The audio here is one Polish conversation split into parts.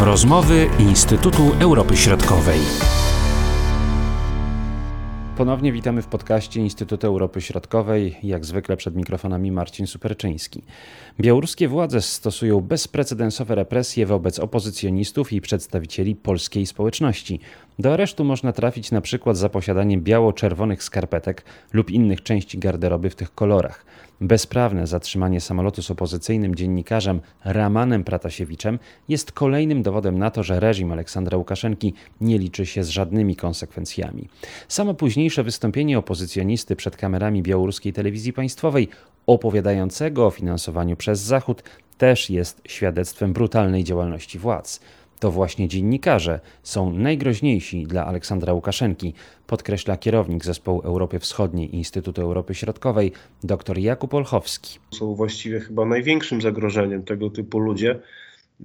Rozmowy Instytutu Europy Środkowej. Ponownie witamy w podcaście Instytutu Europy Środkowej. Jak zwykle przed mikrofonami Marcin Superczyński. Białoruskie władze stosują bezprecedensowe represje wobec opozycjonistów i przedstawicieli polskiej społeczności. Do aresztu można trafić na przykład za posiadanie biało-czerwonych skarpetek lub innych części garderoby w tych kolorach. Bezprawne zatrzymanie samolotu z opozycyjnym dziennikarzem Ramanem Pratasiewiczem jest kolejnym dowodem na to, że reżim Aleksandra Łukaszenki nie liczy się z żadnymi konsekwencjami. Samo późniejsze wystąpienie opozycjonisty przed kamerami białoruskiej telewizji państwowej, opowiadającego o finansowaniu przez Zachód, też jest świadectwem brutalnej działalności władz. To właśnie dziennikarze są najgroźniejsi dla Aleksandra Łukaszenki, podkreśla kierownik zespołu Europy Wschodniej Instytutu Europy Środkowej dr Jakub Olchowski. Są właściwie chyba największym zagrożeniem tego typu ludzie,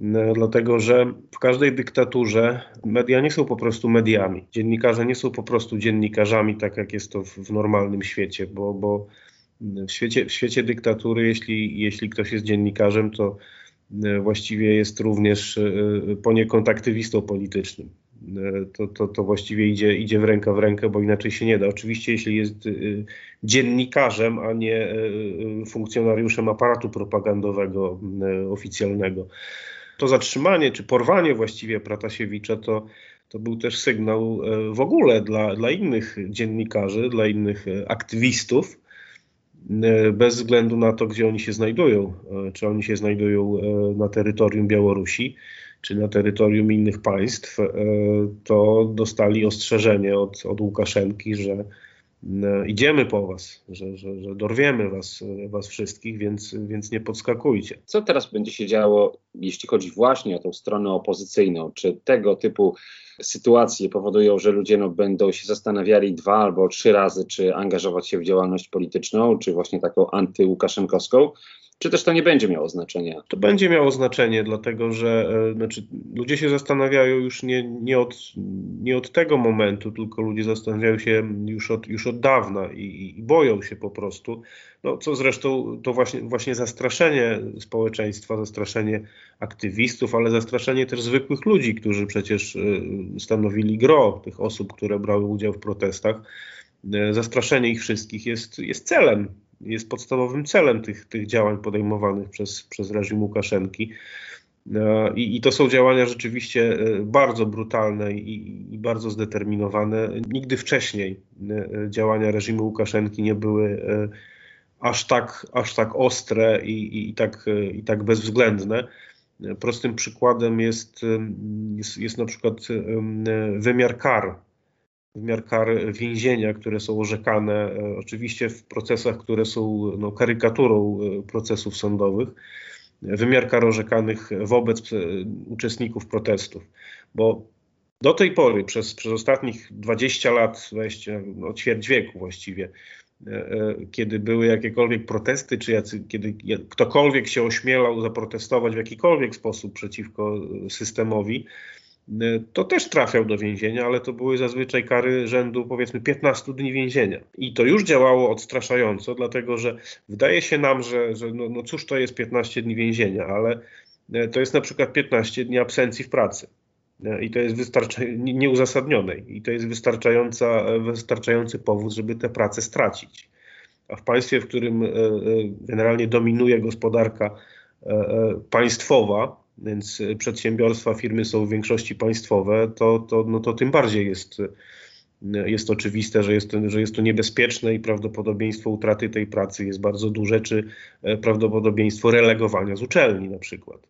e, dlatego że w każdej dyktaturze media nie są po prostu mediami. Dziennikarze nie są po prostu dziennikarzami, tak jak jest to w, normalnym świecie, bo, bo w, świecie, w świecie dyktatury, jeśli, jeśli ktoś jest dziennikarzem, to właściwie jest również e, poniekąd aktywistą politycznym. E, to, to, to właściwie idzie, idzie w rękę w rękę, bo inaczej się nie da. Oczywiście, jeśli jest dziennikarzem, a nie funkcjonariuszem aparatu propagandowego oficjalnego. To zatrzymanie czy porwanie właściwie Pratasiewicza to, to był też sygnał w ogóle dla, dla innych dziennikarzy, dla innych aktywistów, E, bez względu na to, gdzie oni się znajdują. E, czy oni się znajdują e, na terytorium Białorusi, czy na terytorium innych państw, to dostali ostrzeżenie od, od Łukaszenki, że idziemy po was, że, że, że dorwiemy was, was wszystkich, więc, więc nie podskakujcie. Co teraz będzie się działo, jeśli chodzi właśnie o tą stronę opozycyjną? Czy tego typu sytuacje powodują, że ludzie no, będą się zastanawiali dwa albo trzy razy, czy angażować się w działalność polityczną, czy właśnie taką antyłukaszenkowską, czy też to nie będzie miało znaczenia? To będzie miało znaczenie, dlatego że e, znaczy, ludzie się zastanawiają już nie, nie, od, nie od tego momentu, tylko ludzie zastanawiają się już od, już od dawna i, i boją się po prostu. No, co zresztą to właśnie, właśnie zastraszenie społeczeństwa, zastraszenie aktywistów, ale zastraszenie też zwykłych ludzi, którzy przecież e, stanowili gro tych osób, które brały udział w protestach. E, zastraszenie ich wszystkich jest, jest celem jest podstawowym celem tych, tych działań podejmowanych przez, przez reżim Łukaszenki. E, I, I, to są działania rzeczywiście e, bardzo brutalne i, i, bardzo zdeterminowane. Nigdy wcześniej e, działania reżimu Łukaszenki nie były aż tak, aż tak ostre i, i, tak, i tak bezwzględne. Prostym przykładem jest, jest, jest na przykład wymiar kar wymiar kar więzienia, które są orzekane e, oczywiście w procesach, które są no, karykaturą e, procesów sądowych, wymiar kar orzekanych wobec e, uczestników protestów. Bo do tej pory, przez, przez ostatnich 20 lat, 20, no, ćwierć wieku właściwie, kiedy były jakiekolwiek protesty, czy jacy, kiedy ktokolwiek się ośmielał zaprotestować w jakikolwiek sposób przeciwko systemowi, to też trafiał do więzienia, ale to były zazwyczaj kary rzędu powiedzmy 15 dni więzienia. I to już działało odstraszająco, dlatego że wydaje się nam, że, że no, no cóż to jest 15 dni więzienia, ale e, to jest na przykład 15 dni absencji w pracy. E, I to jest wystarczająco nieuzasadnionej. I to jest wystarczająca, wystarczający powód, żeby tę pracę stracić. A w państwie, w którym generalnie dominuje gospodarka państwowa, więc y, przedsiębiorstwa, firmy są w większości państwowe, to, to, no to tym bardziej jest, y, jest oczywiste, że jest, że jest to niebezpieczne i prawdopodobieństwo utraty tej pracy jest bardzo duże, czy e, prawdopodobieństwo relegowania z uczelni na przykład.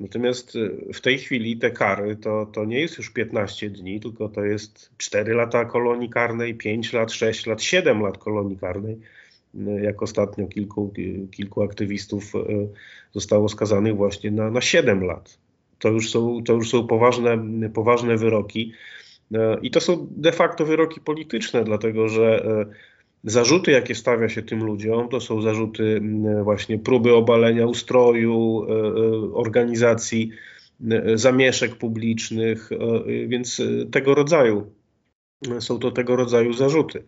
Natomiast w tej chwili te kary to, to nie jest już 15 dni, tylko to jest 4 lata kolonii karnej, 5 lat, 6 lat, 7 lat kolonii karnej jak ostatnio kilku, kilku aktywistów e, zostało skazanych właśnie na, na 7 lat. To już są, to już są poważne, poważne wyroki. E, I to są de facto wyroki polityczne, dlatego że e, zarzuty, jakie stawia się tym ludziom, to są zarzuty właśnie próby obalenia ustroju, organizacji zamieszek publicznych, więc tego rodzaju są to tego rodzaju zarzuty.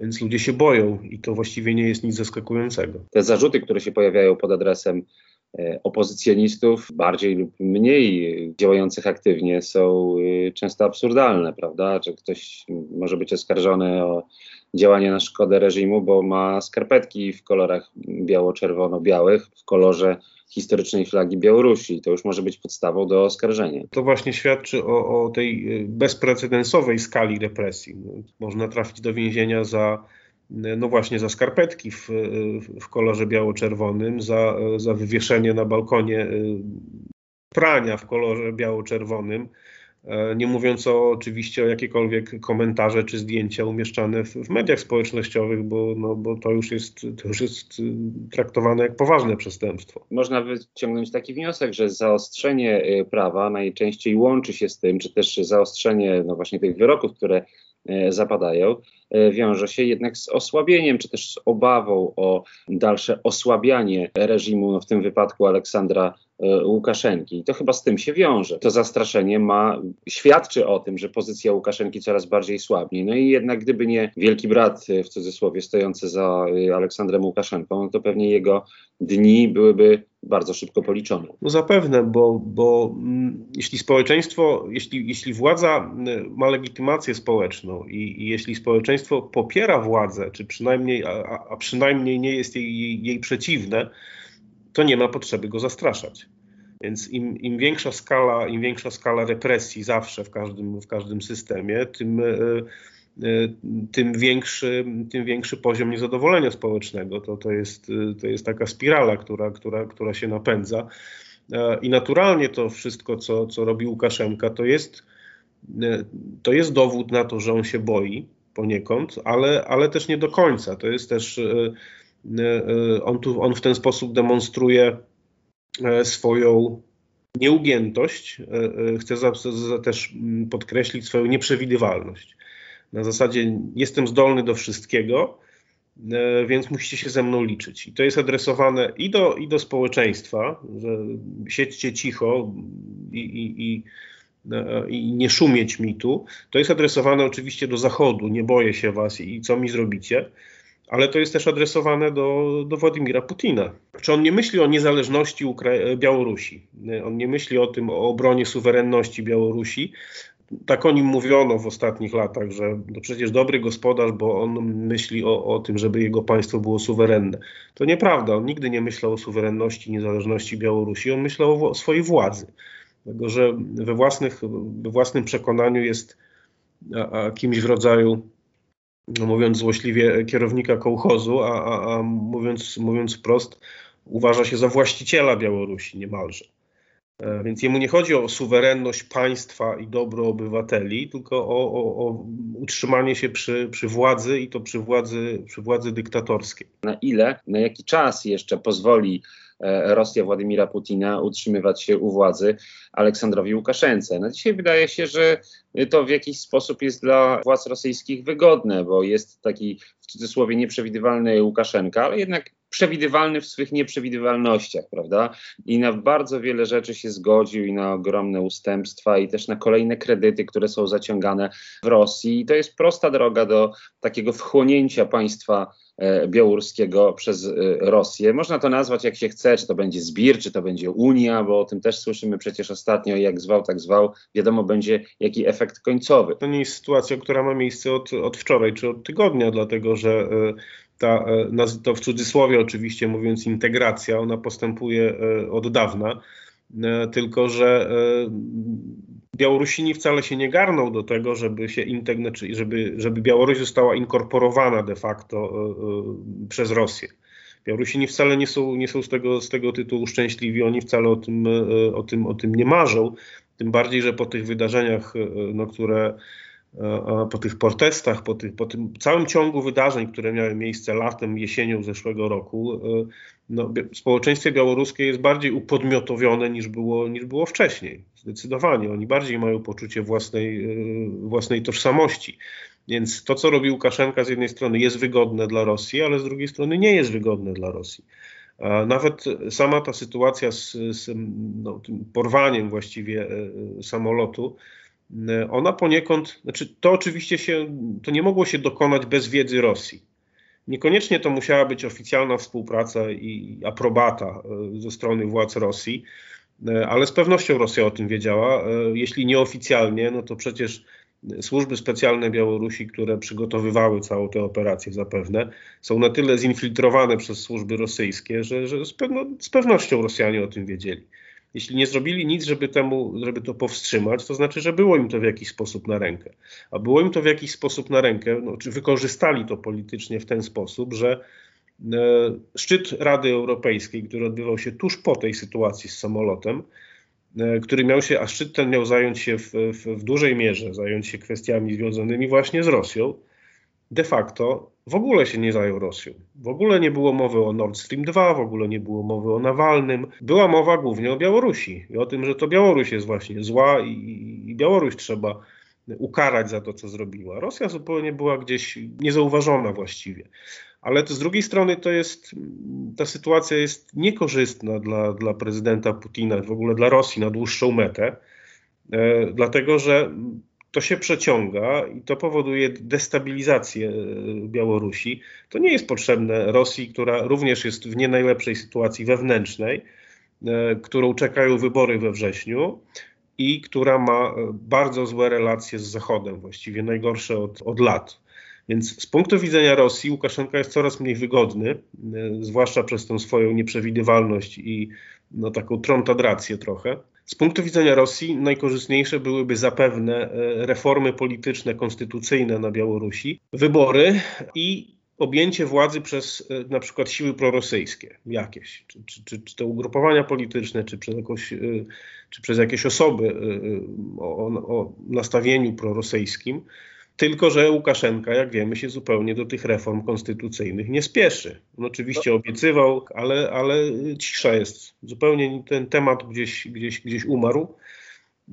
Więc ludzie się boją i to właściwie nie jest nic zaskakującego. Te zarzuty, które się pojawiają pod adresem opozycjonistów, bardziej lub mniej działających aktywnie, są często absurdalne, prawda? Że ktoś może być oskarżony o działanie na szkodę reżimu, bo ma skarpetki w kolorach biało-czerwono-białych, w kolorze historycznej flagi Białorusi. To już może być podstawą do oskarżenia. To właśnie świadczy o, o tej y, bezprecedensowej skali represji. Można trafić do więzienia za no właśnie za skarpetki w, w kolorze biało-czerwonym, za, za wywieszenie na balkonie y, prania w kolorze biało-czerwonym, nie mówiąc o, oczywiście o jakiekolwiek komentarze czy zdjęcia umieszczane w, w, mediach społecznościowych, bo, no, bo to, już jest, to już jest y, traktowane jak poważne przestępstwo. Można wyciągnąć taki wniosek, że zaostrzenie y, prawa najczęściej łączy się z tym, czy też zaostrzenie no właśnie tych wyroków, które zapadają, wiąże się jednak z osłabieniem, czy też z obawą o dalsze osłabianie reżimu, no w tym wypadku Aleksandra E, Łukaszenki. I to chyba z tym się wiąże. To zastraszenie ma, świadczy o tym, że pozycja Łukaszenki coraz bardziej słabnie. No i jednak gdyby nie wielki brat, e, w cudzysłowie, stojący za e, Aleksandrem Łukaszenką, no to pewnie jego dni byłyby bardzo szybko policzone. No zapewne, bo, bo mm, jeśli społeczeństwo, jeśli, jeśli władza ma legitymację społeczną i, i jeśli społeczeństwo popiera władzę, czy przynajmniej, a, a przynajmniej nie jest jej, jej, jej przeciwne, to nie ma potrzeby go zastraszać. Więc im, im, większa skala, im większa skala represji zawsze w każdym, w każdym systemie, tym, e, tym, większy, tym większy poziom niezadowolenia społecznego. To, to, jest, to jest taka spirala, która, która, która się napędza. E, I naturalnie to wszystko, co, co robi Łukaszenka, to jest, to jest dowód na to, że on się boi poniekąd, ale, ale też nie do końca. To jest też E, e, on, tu, on w ten sposób demonstruje e, swoją nieugiętość, za, za też mm, podkreślić swoją nieprzewidywalność. Na zasadzie jestem zdolny do wszystkiego, więc musicie się ze mną liczyć. I to jest adresowane i do, i do społeczeństwa, że siedźcie cicho i, i, i, i nie szumieć mi tu. To jest adresowane oczywiście do Zachodu, nie boję się was i co mi zrobicie ale to jest też adresowane do, do Władimira Putina. Czy on nie myśli o niezależności Ukra- Białorusi? On nie myśli o tym, o obronie suwerenności Białorusi. Tak o nim mówiono w ostatnich latach, że przecież dobry gospodarz, bo on myśli o, o tym, żeby jego państwo było suwerenne. To nieprawda. On nigdy nie myślał o suwerenności, niezależności Białorusi. On myślał o, o swojej władzy. Dlatego, że we, własnych, we własnym przekonaniu jest a, a kimś w rodzaju no mówiąc złośliwie, kierownika kołchozu, a, a, a mówiąc, mówiąc wprost, uważa się za właściciela Białorusi niemalże. E, więc jemu nie chodzi o suwerenność państwa i dobro obywateli, tylko o, o, o, utrzymanie się przy, przy władzy i to przy władzy, przy władzy dyktatorskiej. Na ile, na jaki czas jeszcze pozwoli E, Rosja Władimira Putina utrzymywać się u władzy Aleksandrowi Łukaszence. No dzisiaj wydaje się, że to w jakiś sposób jest dla władz rosyjskich wygodne, bo jest taki w cudzysłowie nieprzewidywalny Łukaszenka, ale jednak przewidywalny w swych nieprzewidywalnościach, prawda? I na bardzo wiele rzeczy się zgodził i na ogromne ustępstwa i też na kolejne kredyty, które są zaciągane w Rosji. I to jest prosta droga do takiego wchłonięcia państwa białoruskiego przez e, Rosję. Można to nazwać jak się chce, czy to będzie zbir, czy to będzie Unia, bo o tym też słyszymy przecież ostatnio, jak zwał, tak zwał. Wiadomo będzie, jaki efekt końcowy. To nie jest sytuacja, która ma miejsce od, od wczoraj czy od tygodnia, dlatego że e, ta, to w cudzysłowie oczywiście mówiąc integracja, ona postępuje od dawna, tylko że Białorusini wcale się nie garną do tego, żeby się znaczy żeby, żeby Białoruś została inkorporowana de facto y, y, przez Rosję. Białorusini wcale nie są, nie są z, tego, z tego tytułu szczęśliwi, oni wcale o tym, y, o, tym, o tym nie marzą. Tym bardziej, że po tych wydarzeniach, no, które po tych protestach, po, tych, po tym całym ciągu wydarzeń, które miały miejsce latem, jesienią zeszłego roku, no, społeczeństwie białoruskie jest bardziej upodmiotowione niż było, niż było wcześniej. Zdecydowanie. Oni bardziej mają poczucie własnej, e, własnej tożsamości. Więc to, co robi Łukaszenka z jednej strony jest wygodne dla Rosji, ale z drugiej strony nie jest wygodne dla Rosji. Nawet sama ta sytuacja z, z no, tym porwaniem właściwie e, samolotu, e, ona poniekąd, znaczy to oczywiście się, to nie mogło się dokonać bez wiedzy Rosji. Niekoniecznie to musiała być oficjalna współpraca i aprobata ze strony władz Rosji, ale z pewnością Rosja o tym wiedziała. Jeśli nieoficjalnie, no to przecież służby specjalne Białorusi, które przygotowywały całą tę operację zapewne, są na tyle zinfiltrowane przez służby rosyjskie, że, że z, pewno, z pewnością Rosjanie o tym wiedzieli. Jeśli nie zrobili nic, żeby, temu, żeby to powstrzymać, to znaczy, że było im to w jakiś sposób na rękę. A było im to w jakiś sposób na rękę, no, czy wykorzystali to politycznie w ten sposób, że e, szczyt Rady Europejskiej, który odbywał się tuż po tej sytuacji z samolotem, E, który miał się, a szczyt ten miał zająć się w, w, w dużej mierze, zająć się kwestiami związanymi właśnie z Rosją, de facto w ogóle się nie zajął Rosją. W ogóle nie było mowy o Nord Stream 2, w ogóle nie było mowy o Nawalnym. Była mowa głównie o Białorusi i o tym, że to Białoruś jest właśnie zła i, i Białoruś trzeba ukarać za to, co zrobiła. Rosja zupełnie była gdzieś niezauważona właściwie. Ale to z drugiej strony to jest, ta sytuacja jest niekorzystna dla, dla prezydenta Putina, w ogóle dla Rosji na dłuższą metę, e, dlatego że to się przeciąga i to powoduje destabilizację e, Białorusi. To nie jest potrzebne Rosji, która również jest w nie najlepszej sytuacji wewnętrznej, e, którą czekają wybory we wrześniu i która ma e, bardzo złe relacje z Zachodem, właściwie najgorsze od, od lat. Więc z punktu widzenia Rosji Łukaszenka jest coraz mniej wygodny, zwłaszcza przez tą swoją nieprzewidywalność i no, taką trątadrację trochę. Z punktu widzenia Rosji najkorzystniejsze byłyby zapewne e, reformy polityczne, konstytucyjne na Białorusi, wybory i objęcie władzy przez na przykład siły prorosyjskie jakieś, czy, czy, czy, czy ugrupowania polityczne, czy przez jakąś czy przez jakieś osoby o, o nastawieniu prorosyjskim, tylko że Łukaszenka, jak wiemy, się zupełnie do tych reform konstytucyjnych nie spieszy. On oczywiście obiecywał, ale, ale cisza jest. Zupełnie ten temat gdzieś, gdzieś, gdzieś umarł.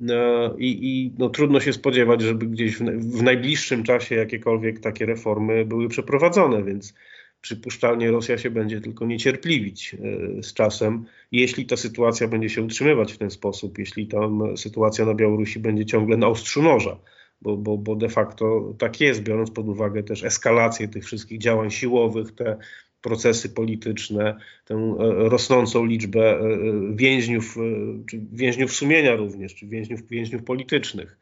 E, I, i no, trudno się spodziewać, żeby gdzieś w, w najbliższym czasie jakiekolwiek takie reformy były przeprowadzone, więc przypuszczalnie Rosja się będzie tylko niecierpliwić e, z czasem, jeśli ta sytuacja będzie się utrzymywać w ten sposób, jeśli tam sytuacja na Białorusi będzie ciągle na ostrzu noża. Bo, bo, bo de facto tak jest, biorąc pod uwagę też eskalację tych wszystkich działań siłowych, te procesy polityczne, tę e, rosnącą liczbę e, więźniów, czy więźniów sumienia również, czy więźniów, więźniów politycznych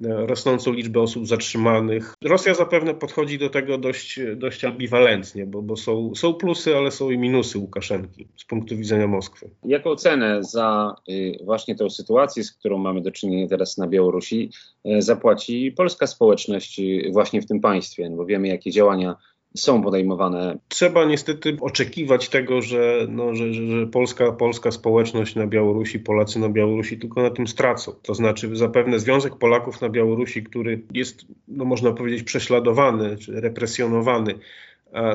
rosnącą liczbę osób zatrzymanych. Rosja zapewne podchodzi do tego dość, dość ambiwalentnie, bo, bo są, są plusy, ale są i minusy Łukaszenki z punktu widzenia Moskwy. Jaką cenę za y, właśnie tę sytuację, z którą mamy do czynienia teraz na Białorusi, y, zapłaci polska społeczność y, właśnie w tym państwie? No bo wiemy, jakie działania są podejmowane. Trzeba niestety oczekiwać tego, że, no, że, że, polska, polska społeczność na Białorusi, Polacy na Białorusi tylko na tym stracą. To znaczy zapewne Związek Polaków na Białorusi, który jest, no, można powiedzieć, prześladowany czy represjonowany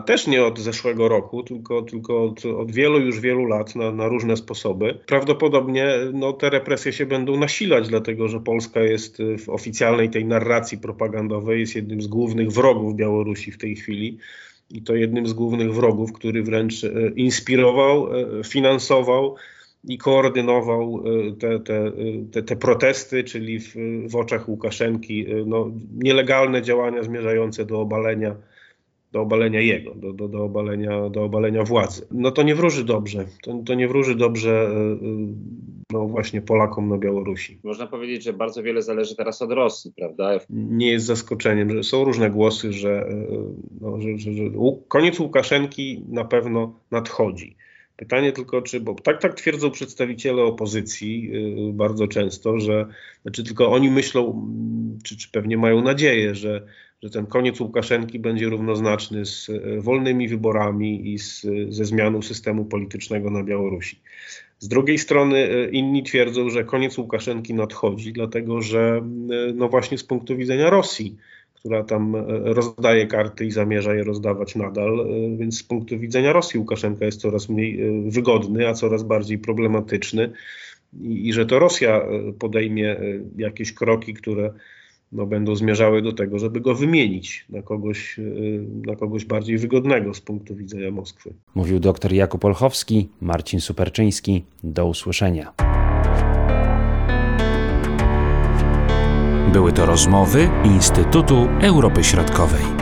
też nie od zeszłego roku, tylko, tylko od, od wielu już wielu lat na, na, różne sposoby. Prawdopodobnie no, te represje się będą nasilać, dlatego że Polska jest w oficjalnej tej narracji propagandowej, jest jednym z głównych wrogów Białorusi w tej chwili. I to jednym z głównych wrogów, który wręcz e, inspirował, e, finansował i koordynował te, te, te, te protesty, czyli w, w oczach Łukaszenki no, nielegalne działania zmierzające do obalenia do obalenia jego, do, do, do, obalenia, do obalenia władzy. No to nie wróży dobrze. To, to nie wróży dobrze e, e, no właśnie Polakom na Białorusi. Można powiedzieć, że bardzo wiele zależy teraz od Rosji, prawda? Nie jest zaskoczeniem, że są różne głosy, że, e, no, że, że, że koniec Łukaszenki na pewno nadchodzi. Pytanie tylko, czy, bo tak, tak twierdzą przedstawiciele opozycji bardzo często, że znaczy tylko oni myślą, czy, czy pewnie mają nadzieję, że że ten koniec Łukaszenki będzie równoznaczny z e, wolnymi wyborami i z, ze zmianą systemu politycznego na Białorusi. Z drugiej strony e, inni twierdzą, że koniec Łukaszenki nadchodzi, dlatego że e, no właśnie z punktu widzenia Rosji, która tam rozdaje karty i zamierza je rozdawać nadal, więc z punktu widzenia Rosji Łukaszenka jest coraz mniej wygodny, a coraz bardziej problematyczny i, i że to Rosja podejmie jakieś kroki, które no, będą zmierzały do tego, żeby go wymienić na kogoś, y, na kogoś bardziej wygodnego z punktu widzenia Moskwy. Mówił dr Jakub Olchowski, Marcin Superczyński. Do usłyszenia. Były to rozmowy Instytutu Europy Środkowej.